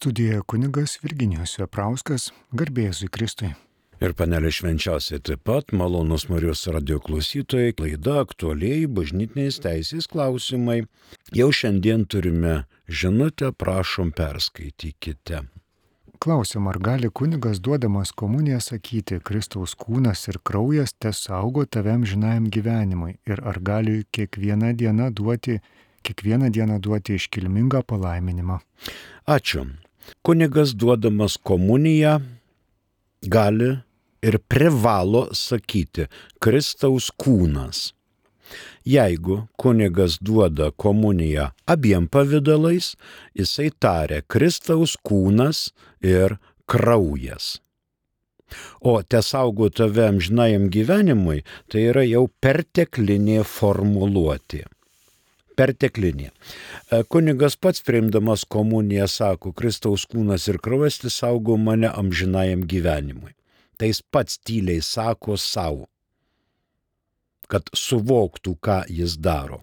Studijoje kunigas Virginijos Veprauskas, garbėjusui Kristui. Ir panelė švenčiausiai taip pat, malonus Marijos radio klausytojai, laida aktualiai bažnytinės teisės klausimai. Jau šiandien turime žinutę, prašom perskaitykite. Klausim, ar gali kunigas duodamas komuniją sakyti, Kristaus kūnas ir kraujas te saugo taviam žinajam gyvenimui ir ar gali kiekvieną dieną duoti, kiekvieną dieną duoti iškilmingą palaiminimą. Ačiū. Kunigas duodamas komuniją gali ir privalo sakyti Kristaus kūnas Jeigu kunigas duoda komuniją abiem pavydalais, jisai taria Kristaus kūnas ir kraujas. O te saugo tave amžinajam gyvenimui, tai yra jau perteklinė formuluotė. Perteklinė. E, kunigas pats priimdamas komuniją sako, Kristaus kūnas ir kraujas tai saugo mane amžinajam gyvenimui. Tai jis pats tyliai sako savo kad suvoktų, ką jis daro.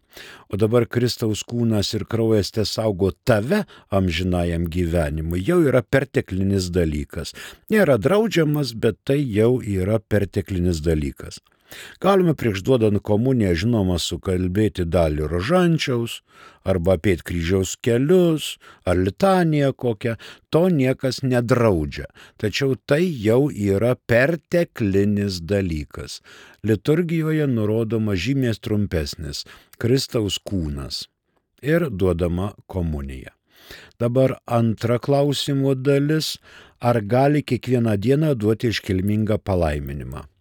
O dabar Kristaus kūnas ir kraujas te saugo tave amžinajam gyvenimui jau yra perteklinis dalykas. Nėra draudžiamas, bet tai jau yra perteklinis dalykas. Galime prieš duodant komuniją žinoma sukalbėti dalį rožančiaus, arba apie kryžiaus kelius, ar litaniją kokią, to niekas nedraudžia. Tačiau tai jau yra perteklinis dalykas. Liturgijoje nurodoma žymės trumpesnis - Kristaus kūnas ir duodama komunija. Dabar antra klausimo dalis - ar gali kiekvieną dieną duoti iškilmingą palaiminimą?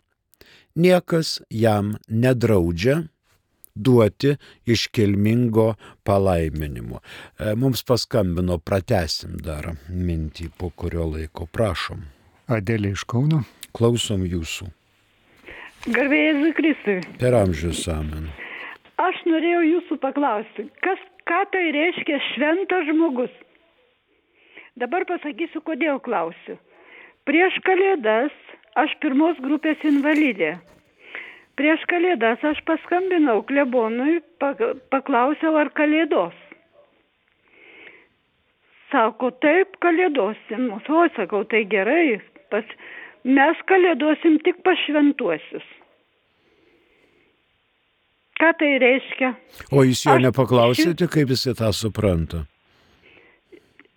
Niekas jam nedraudžia duoti iškilmingo palaiminimo. E, mums paskambino, pratesim dar mintį po kurio laiko, prašom. Adėlė iš Kauno. Klausom jūsų. Garbėjai Kristui. Per amžius amen. Aš norėjau jūsų paklausti, kas, ką tai reiškia šventas žmogus? Dabar pasakysiu, kodėl klausiu. Prieš kalėdas aš pirmos grupės invalidė. Prieš kalėdas aš paskambinau klebonui, paklausiau, ar kalėdos. Sako, taip, kalėdosim. O, sakau, tai gerai, pas, mes kalėdosim tik pašventuosius. Ką tai reiškia? O jūs jo aš, nepaklausėte, kaip jisai tą supranta?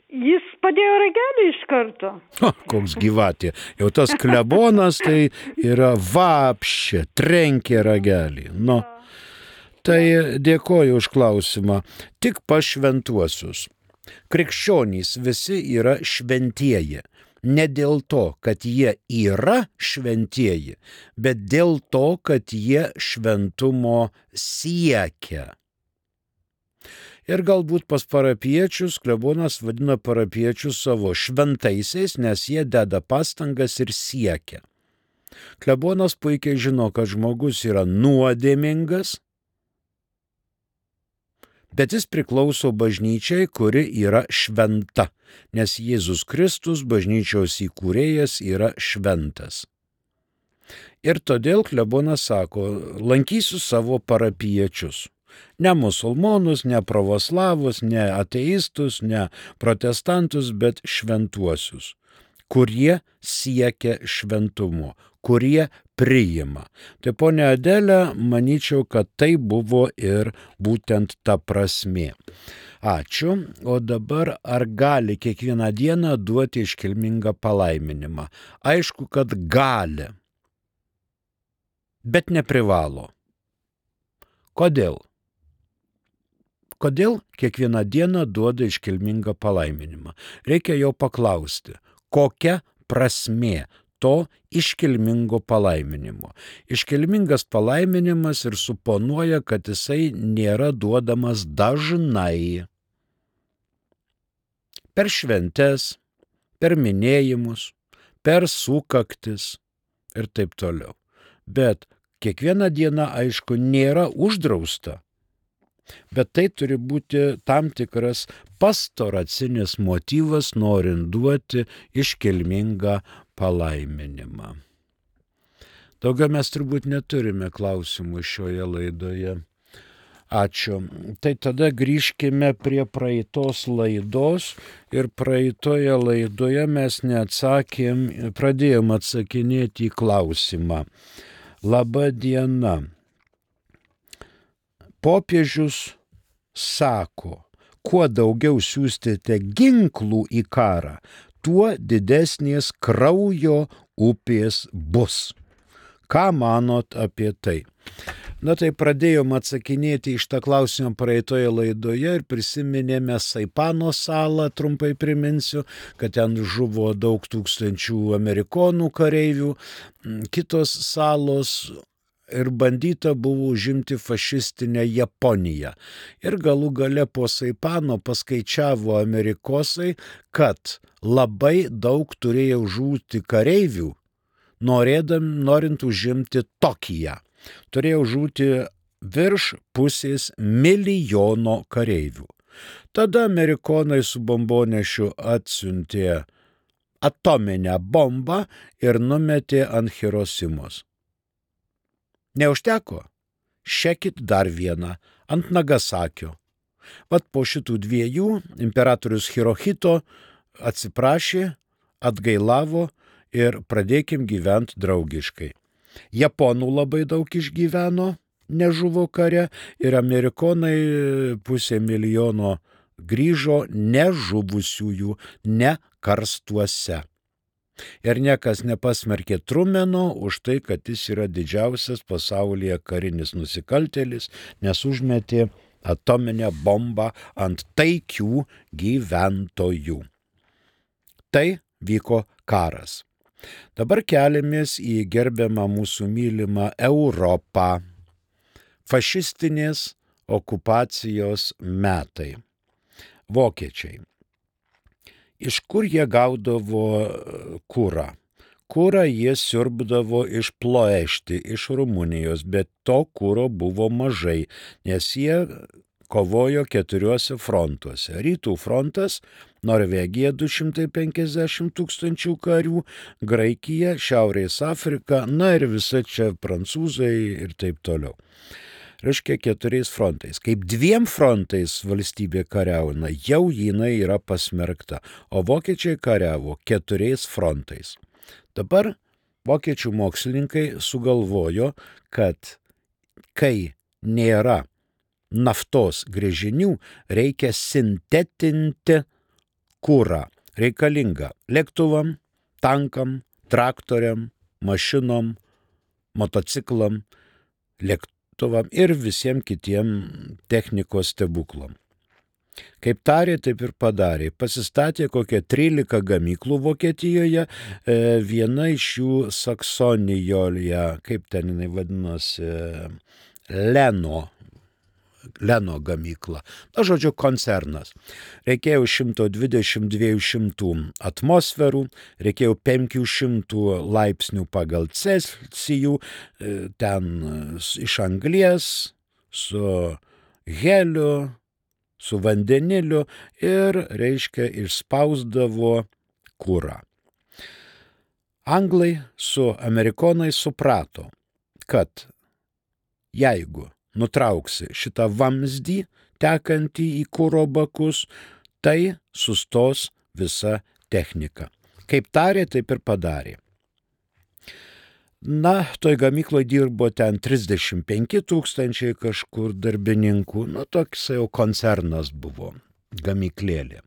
Jis padėjo ragelį iš karto. O, koks gyvatė. Jau tas klebonas tai yra vapšė, trenkė ragelį. Nu, tai dėkoju už klausimą. Tik pašventuosius. Krikščionys visi yra šventieji. Ne dėl to, kad jie yra šventieji, bet dėl to, kad jie šventumo siekia. Ir galbūt pas parapiečius klebonas vadina parapiečius savo šventaisiais, nes jie deda pastangas ir siekia. Klebonas puikiai žino, kad žmogus yra nuodėmingas, bet jis priklauso bažnyčiai, kuri yra šventa, nes Jėzus Kristus, bažnyčios įkūrėjas, yra šventas. Ir todėl klebonas sako, lankysiu savo parapiečius Ne musulmonus, ne pravoslavus, ne ateistus, ne protestantus, bet šventuosius, kurie siekia šventumo, kurie priima. Tai ponia Adelė, manyčiau, kad tai buvo ir būtent ta prasme. Ačiū. O dabar ar gali kiekvieną dieną duoti iškilmingą palaiminimą? Aišku, kad gali, bet neprivalo. Kodėl? Kodėl kiekvieną dieną duoda iškilmingą palaiminimą? Reikia jo paklausti, kokia prasmė to iškilmingo palaiminimo. Iškilmingas palaiminimas ir suponuoja, kad jisai nėra duodamas dažnai. Per šventes, per minėjimus, per sukaktis ir taip toliau. Bet kiekviena diena, aišku, nėra uždrausta bet tai turi būti tam tikras pastoracinis motyvas, norint duoti iškilmingą palaiminimą. Daugiau mes turbūt neturime klausimų šioje laidoje. Ačiū. Tai tada grįžkime prie praeitos laidos ir praeitoje laidoje mes neatsakėm, pradėjom atsakinėti į klausimą. Labą dieną. Popiežius sako, kuo daugiau siūstėte ginklų į karą, tuo didesnės kraujo upės bus. Ką manot apie tai? Na tai pradėjom atsakinėti iš tą klausimą praeitoje laidoje ir prisiminėme Saipano salą, trumpai priminsiu, kad ten žuvo daug tūkstančių amerikonų kareivių, kitos salos ir bandyta buvo užimti fašistinę Japoniją. Ir galų gale po Saipano paskaičiavo amerikosai, kad labai daug turėjo žūti kareivių, norėdam, norint užimti Tokiją turėjo žūti virš pusės milijono kareivių. Tada amerikonai su bombonešiu atsiuntė atominę bombą ir numetė ant Hirosimos. Neužteko? Šekit dar vieną ant Nagasakio. Vat po šitų dviejų imperatorius Hirohito atsiprašė, atgailavo ir pradėkim gyventi draugiškai. Japonų labai daug išgyveno, nežuvo kare ir amerikonai pusė milijono grįžo nežuvusiųjų, ne karstuose. Ir niekas nepasmerkė Trumeno už tai, kad jis yra didžiausias pasaulyje karinis nusikaltelis, nes užmetė atominę bombą ant taikių gyventojų. Tai vyko karas. Dabar keliamės į gerbiamą mūsų mylimą Europą. Fašistinės okupacijos metai. Vokiečiai. Iš kur jie gaudavo e, kūrą? Kūrą jie siurbdavo iš ploešti, iš Rumunijos, bet to kūro buvo mažai, nes jie kovojo keturiuose frontuose. Rytų frontas Norvegija 250 tūkstančių karių, Graikija, Šiaurės Afrika, na ir visa čia prancūzai ir taip toliau. Reiškia keturiais frontais. Kaip dviem frontais valstybė kariauna, jau jinai yra pasmerkta, o vokiečiai kariavo keturiais frontais. Dabar vokiečių mokslininkai sugalvojo, kad kai nėra naftos grėžinių, reikia sintetinti kūrą reikalingą lėktuvam, tankam, traktoriam, mašinom, motociklam, lėktuvam ir visiems kitiem technikos stebuklam. Kaip tarė, taip ir padarė. Pasistatė kokią 13 gamyklų Vokietijoje, e, viena iš jų Saksonijoje, kaip ten jinai vadinosi, Leno Leno gamykla. Na, žodžiu, koncernas. Reikėjo 120-200 atmosferų, reikėjo 500 laipsnių pagal Celsijų, e, ten iš anglies, su heliu, su vandeniliu ir, reiškia, išspausdavo kūrą. Anglai su amerikonai suprato, kad jeigu nutrauksi šitą vamzdį tekantį į kūro bakus, tai sustos visa technika. Kaip tarė, taip ir padarė. Na, toj gamykloje dirbo ten 35 tūkstančiai kažkur darbininkų, nu toks jau koncernas buvo, gamyklėlė.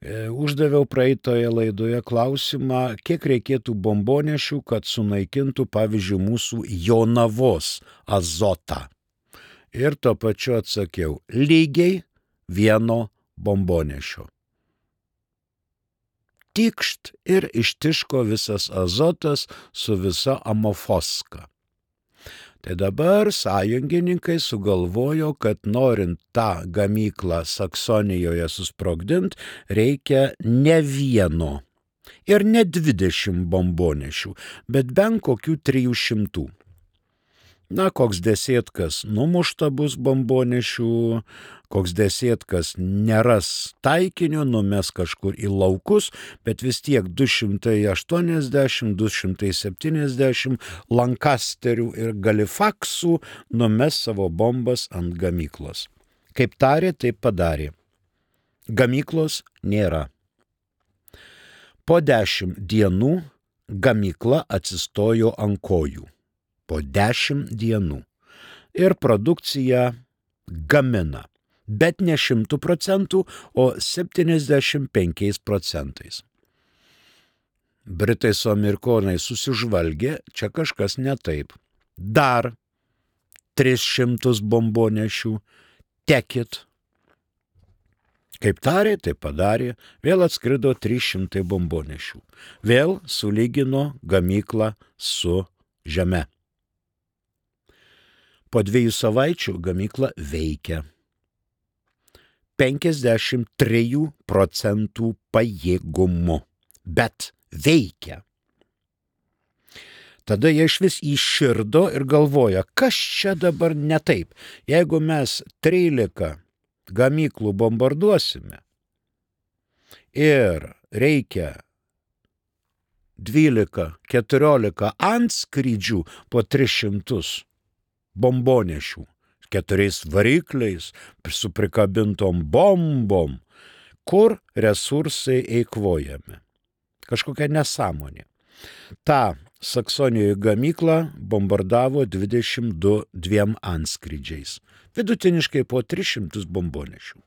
E, uždaviau praeitoje laidoje klausimą, kiek reikėtų bombonešių, kad sunaikintų, pavyzdžiui, mūsų Jonavos azotą. Ir tuo pačiu atsakiau, lygiai vieno bombonešio. Tikšt ir ištiško visas azotas su visa amofoska. Tai dabar sąjungininkai sugalvojo, kad norint tą gamyklą Saksonijoje susprogdint, reikia ne vieno ir ne 20 bombonešių, bet bent kokių 300. Na, koks desėtkas numušta bus bombonešių, koks desėtkas neras taikinio, numes kažkur į laukus, bet vis tiek 280, 270 lankasterių ir galifaksų numes savo bombas ant gamyklos. Kaip tarė, taip padarė. Gamyklos nėra. Po dešimt dienų gamykla atsistojo ant kojų. Po dešimt dienų. Ir produkciją gamina bet ne šimtų procentų, o 75 procentais. Britai su amerikonai susižvalgė, čia kažkas ne taip. Dar 300 bombonešių, tekit. Kaip tarė, tai padarė, vėl atskrido 300 bombonešių. Vėl sulygino gamyklą su žeme. Po dviejų savaičių gamykla veikia. 53 procentų pajėgumu, bet veikia. Tada jie iš vis išširdo ir galvoja, kas čia dabar ne taip. Jeigu mes 13 gamyklų bombarduosime ir reikia 12-14 antskrydžių po 300 bombonešių, keturiais varikliais, su prikabintom bombom, kur resursai eikvojami. Kažkokia nesąmonė. Ta Saksonijoje gamykla bombardavo 22 dviem antskrydžiais, vidutiniškai po 300 bombonešių.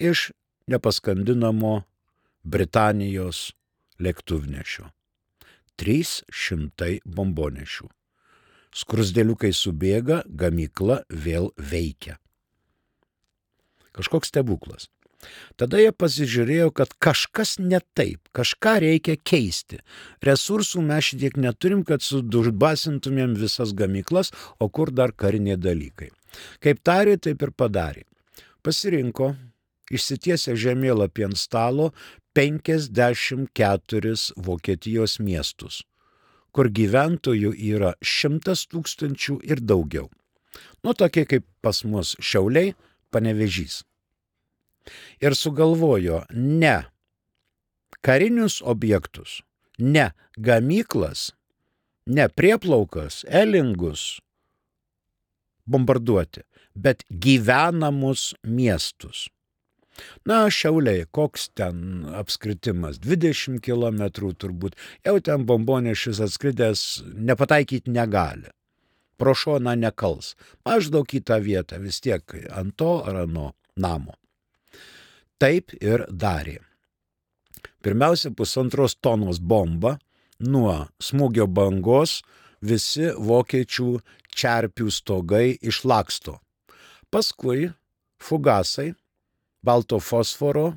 Iš nepaskandinamo Britanijos lėktuvnešio. 300 bombonešių skrusdėliukai subėga, gamykla vėl veikia. Kažkoks stebuklas. Tada jie pasižiūrėjo, kad kažkas ne taip, kažką reikia keisti. Resursų mes šitiek neturim, kad sudužbasintumėm visas gamyklas, o kur dar kariniai dalykai. Kaip tarė, taip ir padarė. Pasirinko, išsitiesę žemėlapį ant stalo, 54 Vokietijos miestus kur gyventojų yra šimtas tūkstančių ir daugiau. Nu, tokie kaip pas mus šiauliai, panevežys. Ir sugalvojo ne karinius objektus, ne gamyklas, ne prieplaukas, elingus bombarduoti, bet gyvenamus miestus. Na, šiauliai, koks ten apskritimas, 20 km turbūt, jau ten bombonešis atskridęs nepataikyti negali. Pro šoną nekals, maždaug į tą vietą, vis tiek ant to ar ano namo. Taip ir darė. Pirmiausia, pusantros tonos bomba nuo smūgio bangos visi vokiečių čerpių stogai išlaksto. Paskui fugasai balto fosforo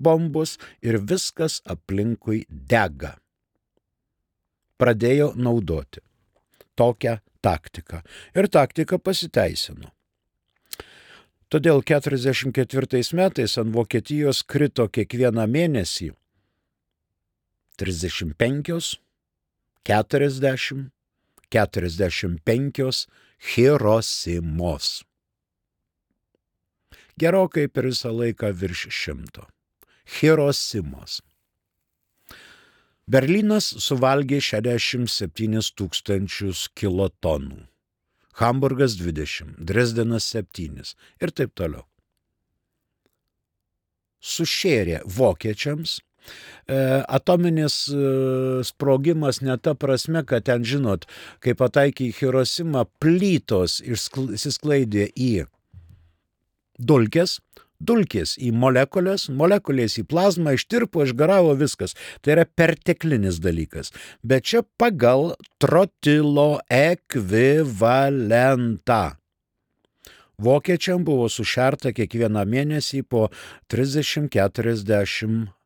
bombos ir viskas aplinkui dega. Pradėjo naudoti tokią taktiką. Ir taktika pasiteisino. Todėl 44 metais ant Vokietijos krito kiekvieną mėnesį 35, 40, 45 Hirosimos gerokai per visą laiką virš šimto. Hirosimos. Berlynas suvalgė 67 tūkstančius kilotonų, Hamburgas 20, Dresdenas 7 ir taip toliau. Sušėrė vokiečiams e, atominis e, sprogimas ne ta prasme, kad ten, žinot, kai pataikė į Hirosimą, plytos išsisklaidė į dulkės, dulkės į molekulės, molekulės į plazmą, ištirpo, išgaravo viskas. Tai yra perteklinis dalykas. Bet čia pagal trotilo ekvivalentą. Vokiečiam buvo sušerta kiekvieną mėnesį po 30-40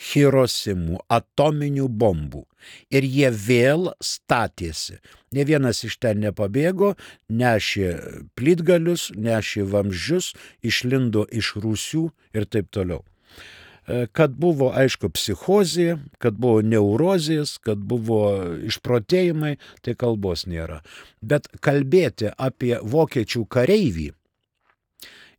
Hirosimų atominių bombų. Ir jie vėl statėsi. Ne vienas iš ten nepabėgo, nešė plytgalius, nešė vamzdžius, išlindo iš rūsių ir taip toliau. E, kad buvo, aišku, psichozė, kad buvo neurozės, kad buvo išprotėjimai, tai kalbos nėra. Bet kalbėti apie vokiečių kareivį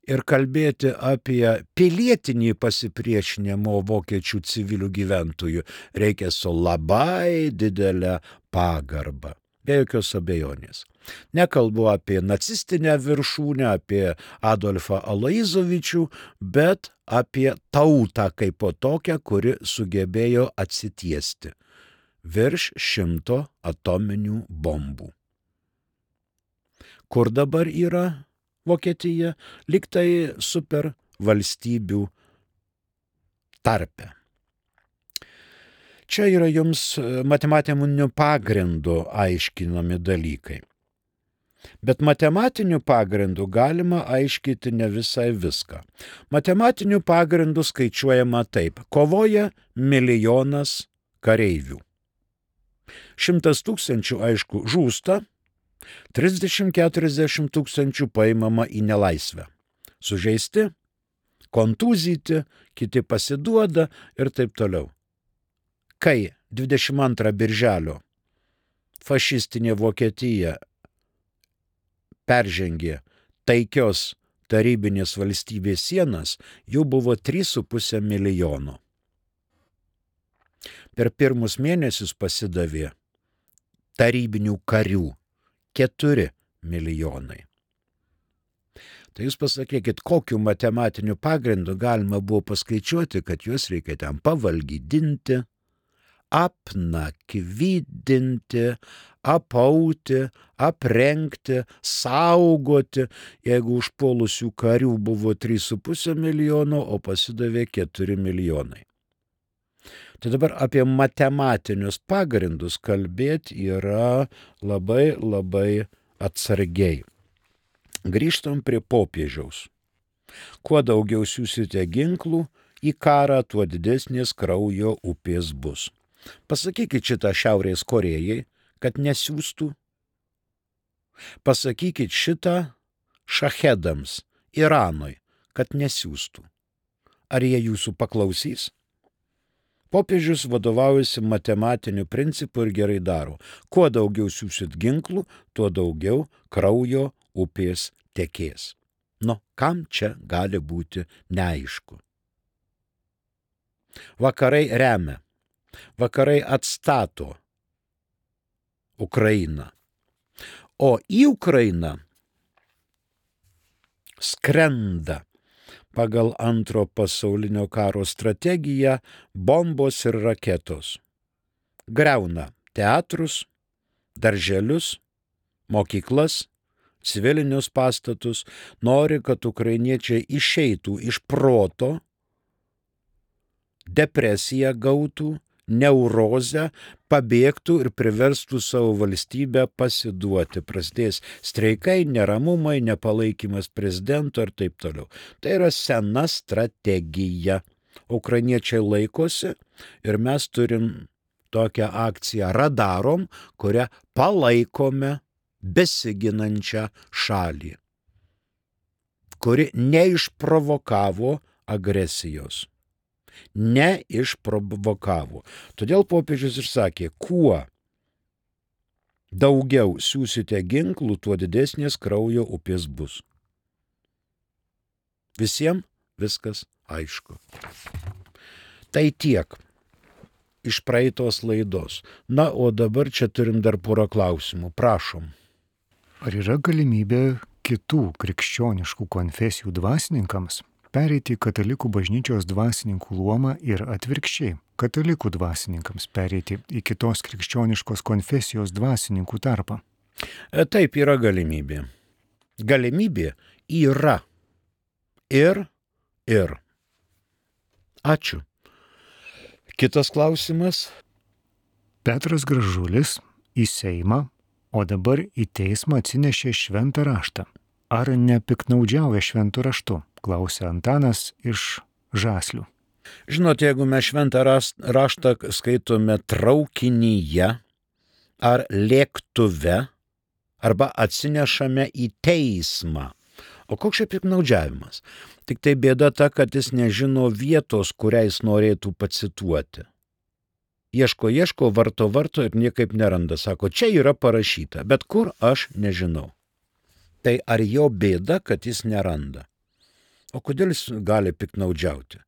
ir kalbėti apie pilietinį pasipriešinimo vokiečių civilių gyventojų reikia su labai didelė pagarba, be jokios abejonės. Nekalbu apie nacistinę viršūnę, apie Adolfą Alaizovičių, bet apie tautą kaip po tokią, kuri sugebėjo atsitiesti virš šimto atominių bombų. Kur dabar yra Vokietija? Liktai super valstybių tarpe. Čia yra jums matematiniu pagrindu aiškinami dalykai. Bet matematiniu pagrindu galima aiškinti ne visai viską. Matematiniu pagrindu skaičiuojama taip. Kovoja milijonas kareivių. Šimtas tūkstančių, aišku, žūsta, 30-40 tūkstančių paimama į nelaisvę. Sužeisti, kontuzyti, kiti pasiduoda ir taip toliau. Kai 22 birželio fašistinė Vokietija peržengė taikios tarybinės valstybės sienas, jų buvo 3,5 milijono. Per pirmus mėnesius pasidavė tarybinių karių 4 milijonai. Tai jūs pasakykit, kokiu matematiniu pagrindu galima buvo paskaičiuoti, kad juos reikia ten pavalgydinti, apnakvydinti, apauti, aprengti, saugoti, jeigu užpuolusių karių buvo 3,5 milijono, o pasidavė 4 milijonai. Tai dabar apie matematinius pagrindus kalbėti yra labai labai atsargiai. Grįžtam prie popiežiaus. Kuo daugiau siūsite ginklų į karą, tuo didesnės kraujo upės bus. Pasakykit šitą Šiaurės Korejai, kad nesiūstų. Pasakykit šitą šahedams Iranui, kad nesiūstų. Ar jie jūsų paklausys? Popiežius vadovaujasi matematiniu principu ir gerai daro. Kuo daugiau siūsit ginklų, tuo daugiau kraujo upės tekės. Nu, kam čia gali būti neaišku? Vakarai remia Vakarai atstato Ukrainą. O į Ukrainą skrenda pagal antro pasaulinio karo strategiją bombos ir raketos. Greuna teatrus, darželius, mokyklas, civilinius pastatus, nori, kad ukrainiečiai išeitų iš proto, depresiją gautų neurozę, pabėgtų ir priverstų savo valstybę pasiduoti. Prasidės streikai, neramumai, nepalaikymas prezidento ir taip toliau. Tai yra sena strategija. Ukrainiečiai laikosi ir mes turim tokią akciją radarom, kurią palaikome besiginančią šalį, kuri neišprovokavo agresijos neišprovokavo. Todėl popiežius ir sakė, kuo daugiau siūsite ginklų, tuo didesnės kraujo upės bus. Visiems viskas aišku. Tai tiek iš praeitos laidos. Na, o dabar čia turim dar porą klausimų. Prašom. Ar yra galimybė kitų krikščioniškų konfesijų dvasininkams pereiti į katalikų bažnyčios dvasininkų luomą ir atvirkščiai katalikų dvasininkams pereiti į kitos krikščioniškos konfesijos dvasininkų tarpą? E, taip yra galimybė. Galimybė yra. Ir, ir. Ačiū. Kitas klausimas. Petras Gražulis į Seimą, o dabar į teismą atsinešė šventą raštą. Ar nepiknaudžiauja šventų raštu? Klausė Antanas iš Žaslių. Žinote, jeigu mes šventą raštą skaitome traukinyje ar lėktuve, arba atsinešame į teismą, O koks čia piknaudžiavimas? Tik tai bėda ta, kad jis nežino vietos, kurią jis norėtų pacituoti. Ieško, ieško, varto, varto ir niekaip neranda. Sako, čia yra parašyta, bet kur aš nežinau. Tai ar jo bėda, kad jis neranda? O kodėl jis gali piknaudžiauti?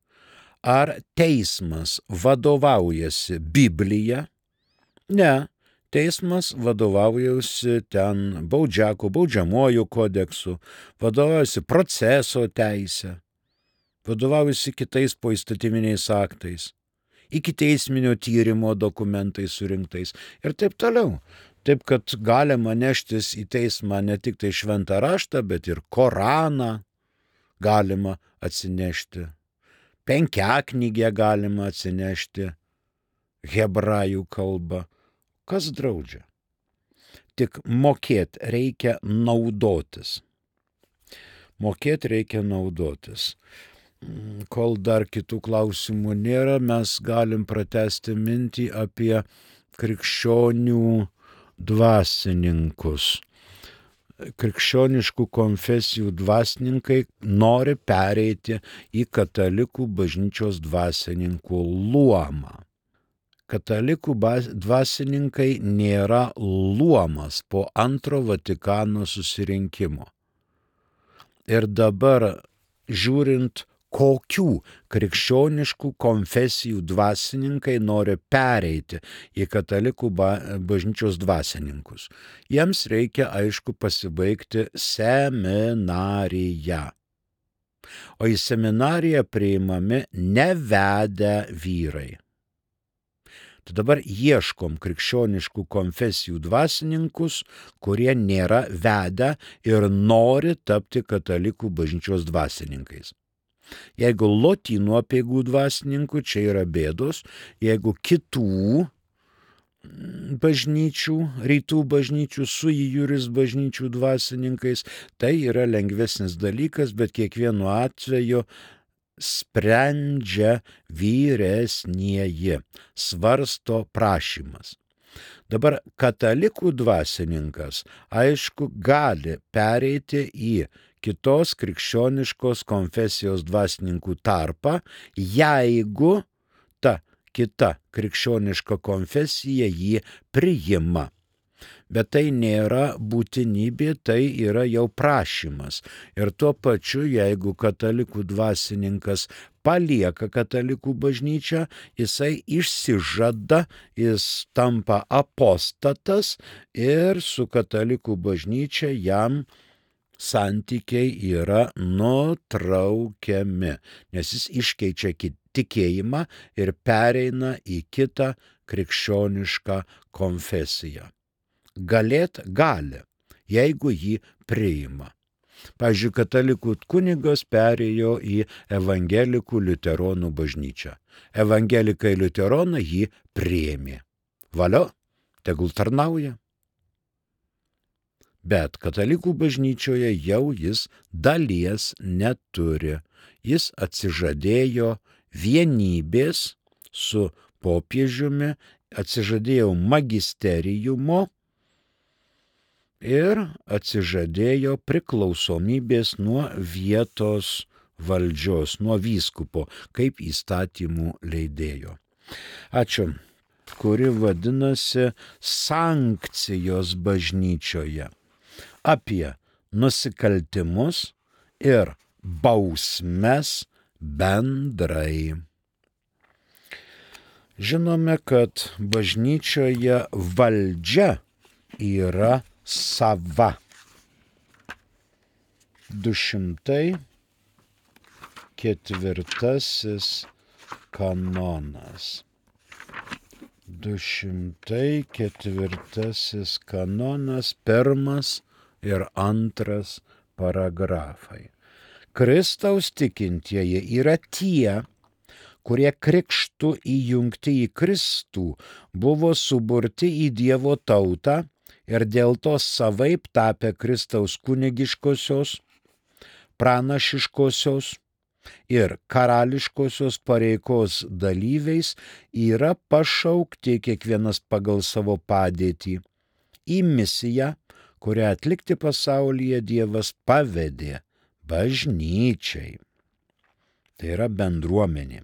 Ar teismas vadovaujasi Biblija? Ne, Teismas vadovaujasi ten baudžiako, baudžiamuoju kodeksu, vadovaujasi proceso teisė, vadovaujasi kitais poįstatyminiais aktais, iki teisminio tyrimo dokumentais surinktais ir taip toliau. Taip, kad galima neštis į teismą ne tik tai šventą raštą, bet ir Koraną galima atsinešti. Penkiaknygę galima atsinešti hebrajų kalbą Kas draudžia? Tik mokėt reikia naudotis. Mokėt reikia naudotis. Mm, kol dar kitų klausimų nėra, mes galim pratesti mintį apie krikščionių dvasininkus. Krikščioniškų konfesijų dvasininkai nori pereiti į katalikų bažnyčios dvasininkų luomą katalikų dvasininkai nėra luomas po antro Vatikano susirinkimo. Ir dabar žiūrint, kokių krikščioniškų konfesijų dvasininkai nori pereiti į katalikų bažnyčios dvasininkus. Jiems reikia, aišku, pasibaigti seminariją. O į seminariją priimami nevedę vyrai. Tai dabar ieškom krikščioniškų konfesijų dvasininkus, kurie nėra vedę ir nori tapti katalikų bažnyčios dvasininkais. Jeigu lotynų apieigų dvasininkų, čia yra bėdos, jeigu kitų bažnyčių, rytų bažnyčių, su įjuris bažnyčių dvasininkais, tai yra lengvesnis dalykas, bet kiekvienu atveju sprendžia vyresnieji, svarsto prašymas. Dabar katalikų dvasininkas, aišku, gali pereiti į kitos krikščioniškos konfesijos dvasininkų tarpą, jeigu ta kita krikščioniška konfesija jį priima bet tai nėra būtinybė, tai yra jau prašymas. Ir tuo pačiu, jeigu katalikų dvasininkas palieka katalikų bažnyčią, jisai išsižada, jis tampa apostatas ir su katalikų bažnyčia jam santykiai yra nutraukiami, nes jis iškeičia tikėjimą ir pereina į kitą krikščionišką konfesiją galėt gali, jeigu jį priima. Pavyzdžiui, katalikų kunigas perėjo į evangelikų liuteronų bažnyčią. Evangelikai liuteronai jį priėmė. Valio, tegul tarnauja. Bet katalikų bažnyčioje jau jis dalies neturi. Jis atsižadėjo vienybės su popiežiumi, atsižadėjo magisterijumo ir atsižadėjo priklausomybės nuo vietos valdžios, nuo vyskupo, kaip įstatymų leidėjo. Ačiū kuri vadinasi sankcijos bažnyčioje apie nusikaltimus ir bausmes bendrai. Žinome, kad bažnyčioje valdžia yra sava. 204 kanonas. 204 kanonas, pirmas ir antras paragrafai. Kristaus tikintieji yra tie, kurie krikštų įjungti į Kristų buvo suburti į Dievo tautą ir dėl to savaip tapę Kristaus kunigiškosios, pranašiškosios ir karališkosios pareikos dalyviais yra pašaukti kiekvienas pagal savo padėtį į misiją, kurią atlikti pasaulyje Dievas pavedė bažnyčiai. Tai yra bendruomenė.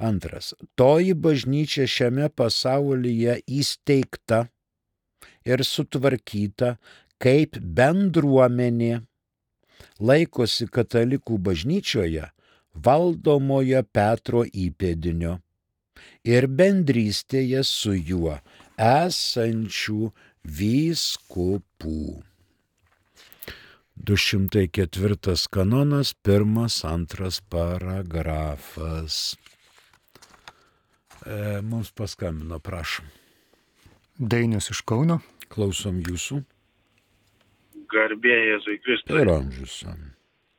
Antras. Toji bažnyčia šiame pasaulyje įsteigta ir sutvarkyta kaip bendruomenė laikosi katalikų bažnyčioje valdomojo Petro įpėdinio ir bendrystėje su juo esančių vyskupų. 204 kanonas, pirmas, antras paragrafas. E, mums paskambino, prašom. Dainius iš Kauno. Klausom jūsų. Garbė Jėzui Kristui. Ir amžius.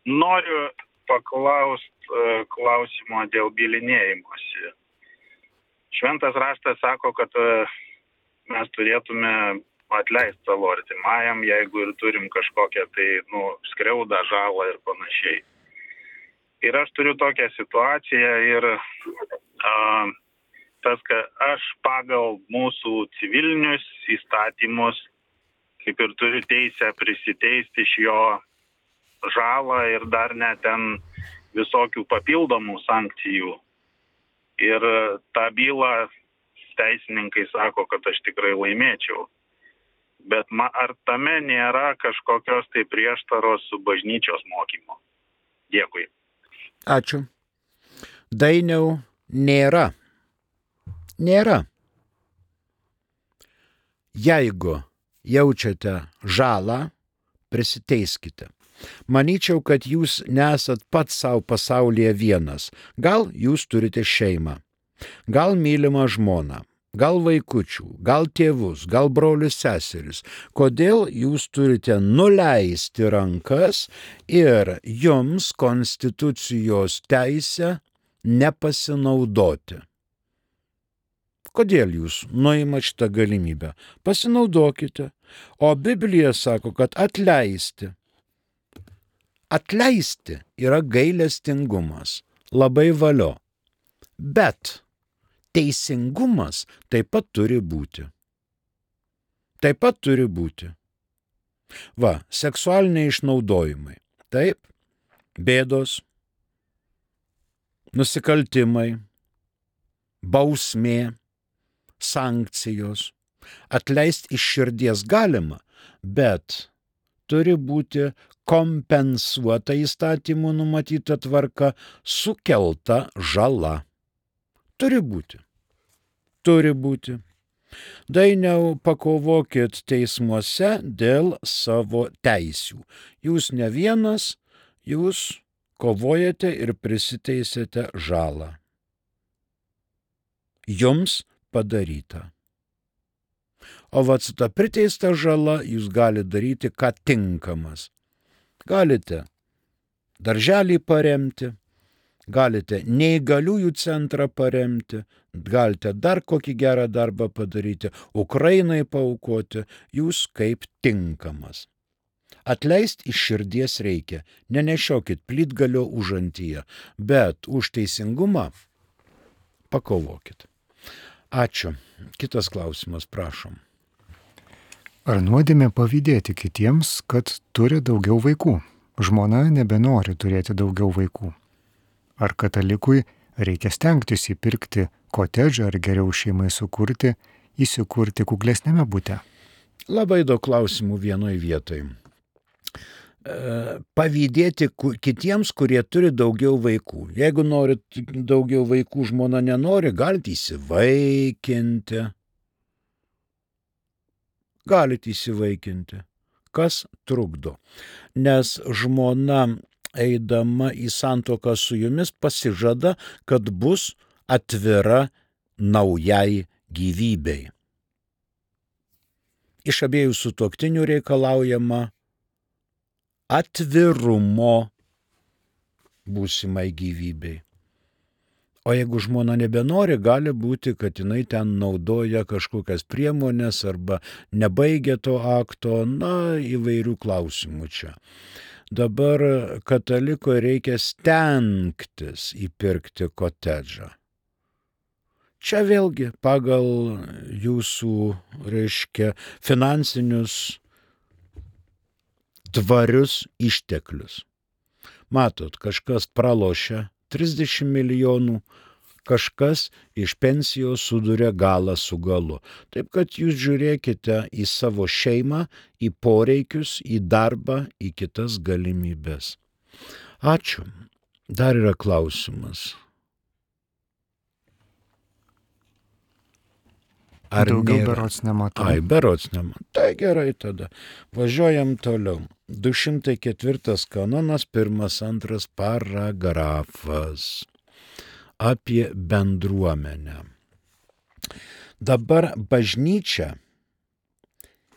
Noriu paklausti uh, klausimo dėl bilinėjimuose. Šventas raštas sako, kad uh, mes turėtume atleisti savo artimajam, jeigu ir turim kažkokią tai, nu, skriaudą, žalą ir panašiai. Ir aš turiu tokią situaciją ir uh, tas, kad aš pagal mūsų civilinius įstatymus kaip ir turiu teisę prisiteisti iš jo žalą ir dar net ten visokių papildomų sankcijų. Ir tą bylą teisininkai sako, kad aš tikrai laimėčiau. Bet ma, ar tame nėra kažkokios tai prieštaros su bažnyčios mokymu? Dėkui. Ačiū. Dainiau nėra. Nėra. Jeigu jaučiate žalą, prisiteiskite. Manyčiau, kad jūs nesat pats savo pasaulyje vienas. Gal jūs turite šeimą, gal mylimą žmoną, gal vaikučių, gal tėvus, gal brolius seseris. Kodėl jūs turite nuleisti rankas ir jums konstitucijos teisę nepasinaudoti? Kodėl jūs nuimat šitą galimybę? Pasinaudokite. O Biblija sako, kad atleisti. Atleisti yra gailestingumas. Labai valio. Bet teisingumas taip pat turi būti. Taip pat turi būti. Va, seksualiniai išnaudojimai. Taip, bėdos, nusikaltimai, bausmė, sankcijos. Atleisti iš širdies galima, bet turi būti kompensuota įstatymų numatyta tvarka sukelta žala. Turi būti. Turi būti. Dainiau pakovokit teismuose dėl savo teisių. Jūs ne vienas, jūs kovojate ir prisiteisėte žalą. Jums padaryta. O vat su ta priteista žala jūs galite daryti, ką tinkamas. Galite darželį paremti, galite neįgaliųjų centrą paremti, galite dar kokį gerą darbą padaryti, Ukrainai paukoti, jūs kaip tinkamas. Atleist iš širdies reikia, nenešiokit plytgalio užantyje, bet už teisingumą pakovokit. Ačiū. Kitas klausimas, prašom. Ar nuodėmė pavydėti kitiems, kad turi daugiau vaikų? Žmona nebenori turėti daugiau vaikų. Ar katalikui reikia stengtis įpirkti kotedžą ar geriau šeimai sukurti, įsikurti kuklesnėme būte? Labai daug klausimų vienoje vietoje. Pavydėti kitiems, kurie turi daugiau vaikų. Jeigu norit daugiau vaikų, žmona nenori, galite įsivaikinti. Galite įsivaikinti. Kas trukdo? Nes žmona eidama į santoką su jumis pasižada, kad bus atvira naujai gyvybei. Iš abiejų sutoktinių reikalaujama atvirumo būsimai gyvybei. O jeigu žmona nebenori, gali būti, kad jinai ten naudoja kažkokias priemonės arba nebaigia to akto, na, įvairių klausimų čia. Dabar kataliko reikia stengtis įpirkti kotedžą. Čia vėlgi pagal jūsų, reiškia, finansinius tvarius išteklius. Matot, kažkas pralošia 30 milijonų, kažkas iš pensijos suduria galą su galu. Taip kad jūs žiūrėkite į savo šeimą, į poreikius, į darbą, į kitas galimybės. Ačiū. Dar yra klausimas. Ar daugiau nėra? berots nematau? Ai, berots nematau. Tai gerai tada. Važiuojam toliau. 204 kanonas, pirmas, antras paragrafas apie bendruomenę. Dabar bažnyčia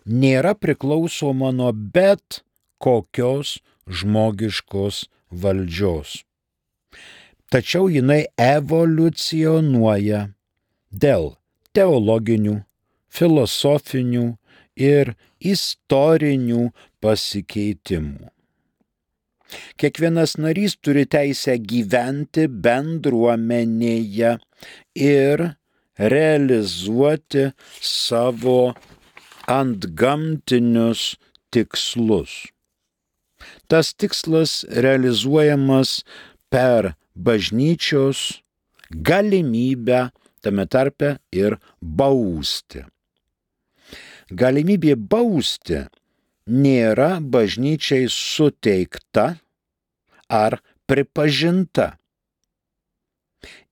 nėra priklausoma nuo bet kokios žmogiškos valdžios. Tačiau jinai evoliucionuoja dėl teologinių, filosofinių ir istorinių pasikeitimų. Kiekvienas narys turi teisę gyventi bendruomenėje ir realizuoti savo antgamtinius tikslus. Tas tikslas realizuojamas per bažnyčios galimybę tame tarpe ir bausti. Galimybė bausti nėra bažnyčiai suteikta ar pripažinta.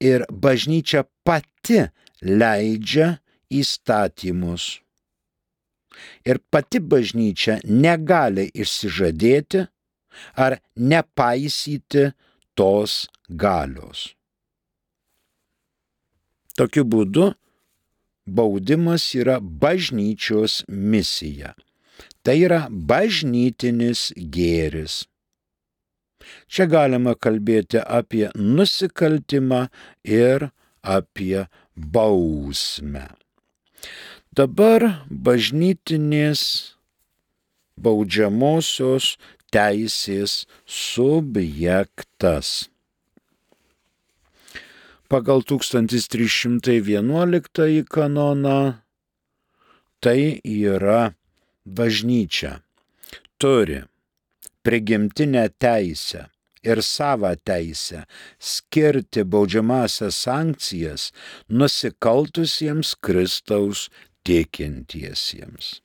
Ir bažnyčia pati leidžia įstatymus. Ir pati bažnyčia negali išsižadėti ar nepaisyti tos galios. Tokiu būdu baudimas yra bažnyčios misija. Tai yra bažnytinis gėris. Čia galima kalbėti apie nusikaltimą ir apie bausmę. Dabar bažnytinės baudžiamosios teisės subjektas pagal 1311 kanoną tai yra bažnyčia. Turi prigimtinę teisę ir savo teisę skirti baudžiamasias sankcijas nusikaltusiems Kristaus tikintiesiems.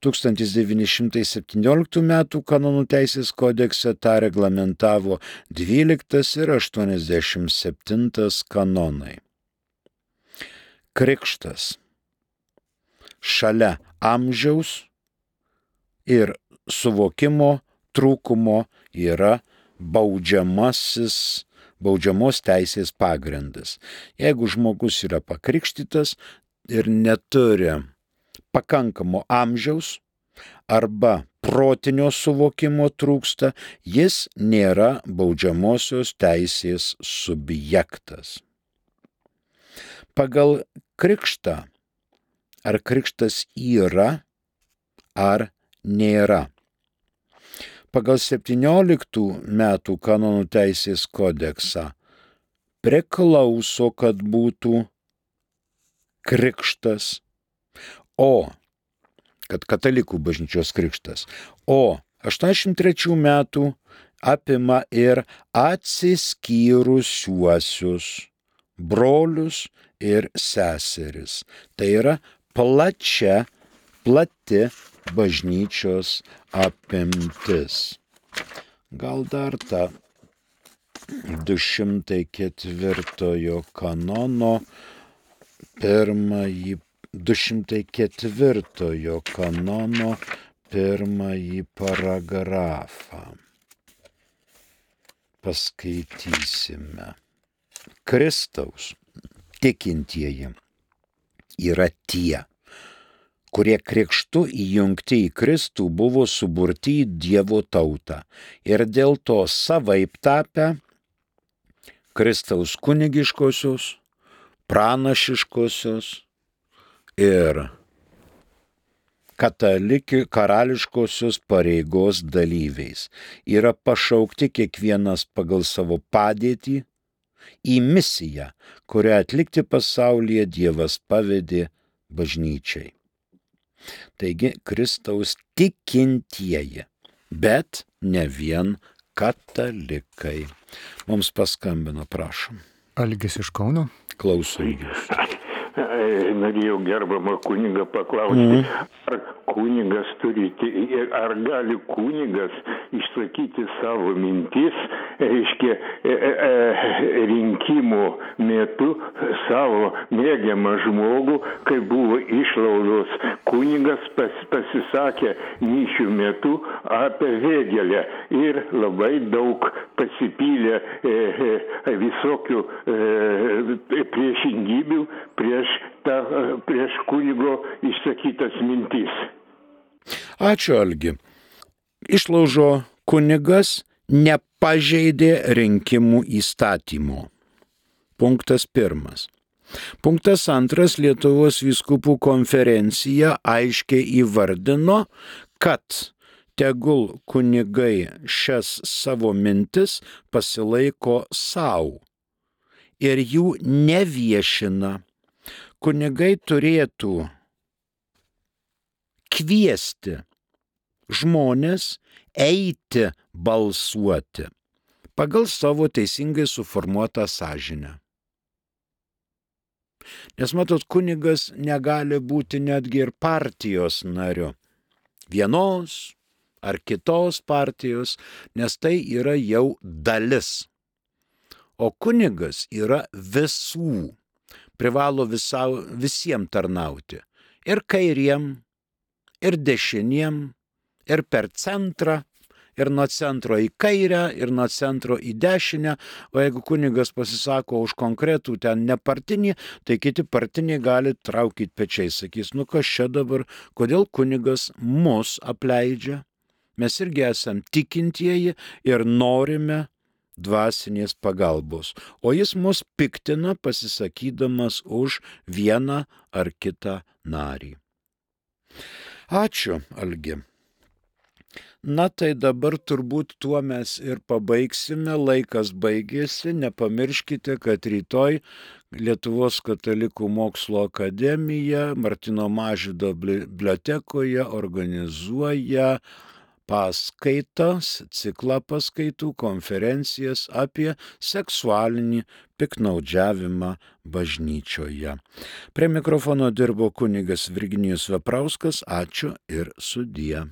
1917 m. kanonų teisės kodekse tą reglamentavo 12 ir 87 kanonai. Krikštas šalia amžiaus ir suvokimo trūkumo yra baudžiamasis, baudžiamos teisės pagrindas. Jeigu žmogus yra pakrikštytas ir neturi pakankamo amžiaus arba protinio suvokimo trūksta, jis nėra baudžiamosios teisės subjektas. Pagal krikštą, ar krikštas yra, ar nėra. Pagal 17 metų kanonų teisės kodeksą priklauso, kad būtų krikštas o kad katalikų bažnyčios krikštas, o 83 metų apima ir atsiskyrusiuosius brolius ir seseris. Tai yra plačia, plati bažnyčios apimtis. Gal dar tą 204 kanono pirmąjį 204 kanono pirmąjį paragrafą. Paskaitysime. Kristaus tikintieji yra tie, kurie krikštu įjungti į Kristų buvo suburti į Dievo tautą ir dėl to savaip tapę Kristaus kunigiškosios, pranašiškosios ir katalikių karališkosios pareigos dalyviais. Yra pašaukti kiekvienas pagal savo padėtį į misiją, kurią atlikti pasaulyje Dievas pavedė bažnyčiai. Taigi Kristaus tikintieji bet ne vien katalikai. Mums paskambino, prašom. Algis iš Kauno. Klausau jūs. Norėjau gerbamą kunigą paklausti, mm. ar kunigas turi, ar gali kunigas išsakyti savo mintis, reiškia, e, e, e, rinkimų metu savo mėgiamą žmogų, kai buvo išlaudos kunigas pas, pasisakė myšių metu apie vėgelę ir labai daug pasipylė e, e, visokių e, priešingybių prieš, tą, prieš kunigo išsakytas mintis. Ačiū, Algi. Išlaužo kunigas nepažeidė rinkimų įstatymo. Punktas pirmas. Punktas antras Lietuvos viskupų konferencija aiškiai įvardino, kad tegul kunigai šias savo mintis pasilaiko savo ir jų neviešina. Kunigai turėtų kviesti žmonės eiti balsuoti pagal savo teisingai suformuotą sąžinę. Nes matot, kunigas negali būti netgi ir partijos nariu. Vienos ar kitos partijos, nes tai yra jau dalis. O kunigas yra visų, privalo visa, visiems tarnauti. Ir kairiem, ir dešiniem, ir per centrą, ir nuo centro į kairę, ir nuo centro į dešinę, o jeigu kunigas pasisako už konkretų ten nepartinį, tai kiti partiniai gali traukyti pečiai, sakys, nu kas čia dabar, kodėl kunigas mus apleidžia, mes irgi esam tikintieji ir norime dvasinės pagalbos, o jis mus piktina pasisakydamas už vieną ar kitą narį. Ačiū, Algi. Na tai dabar turbūt tuo mes ir pabaigsime, laikas baigėsi, nepamirškite, kad rytoj Lietuvos katalikų mokslo akademija Martino Mažydo bibliotekoje organizuoja paskaitas, ciklą paskaitų, konferencijas apie seksualinį piknaudžiavimą bažnyčioje. Prie mikrofono dirbo kunigas Virginijus Veprauskas, ačiū ir sudie.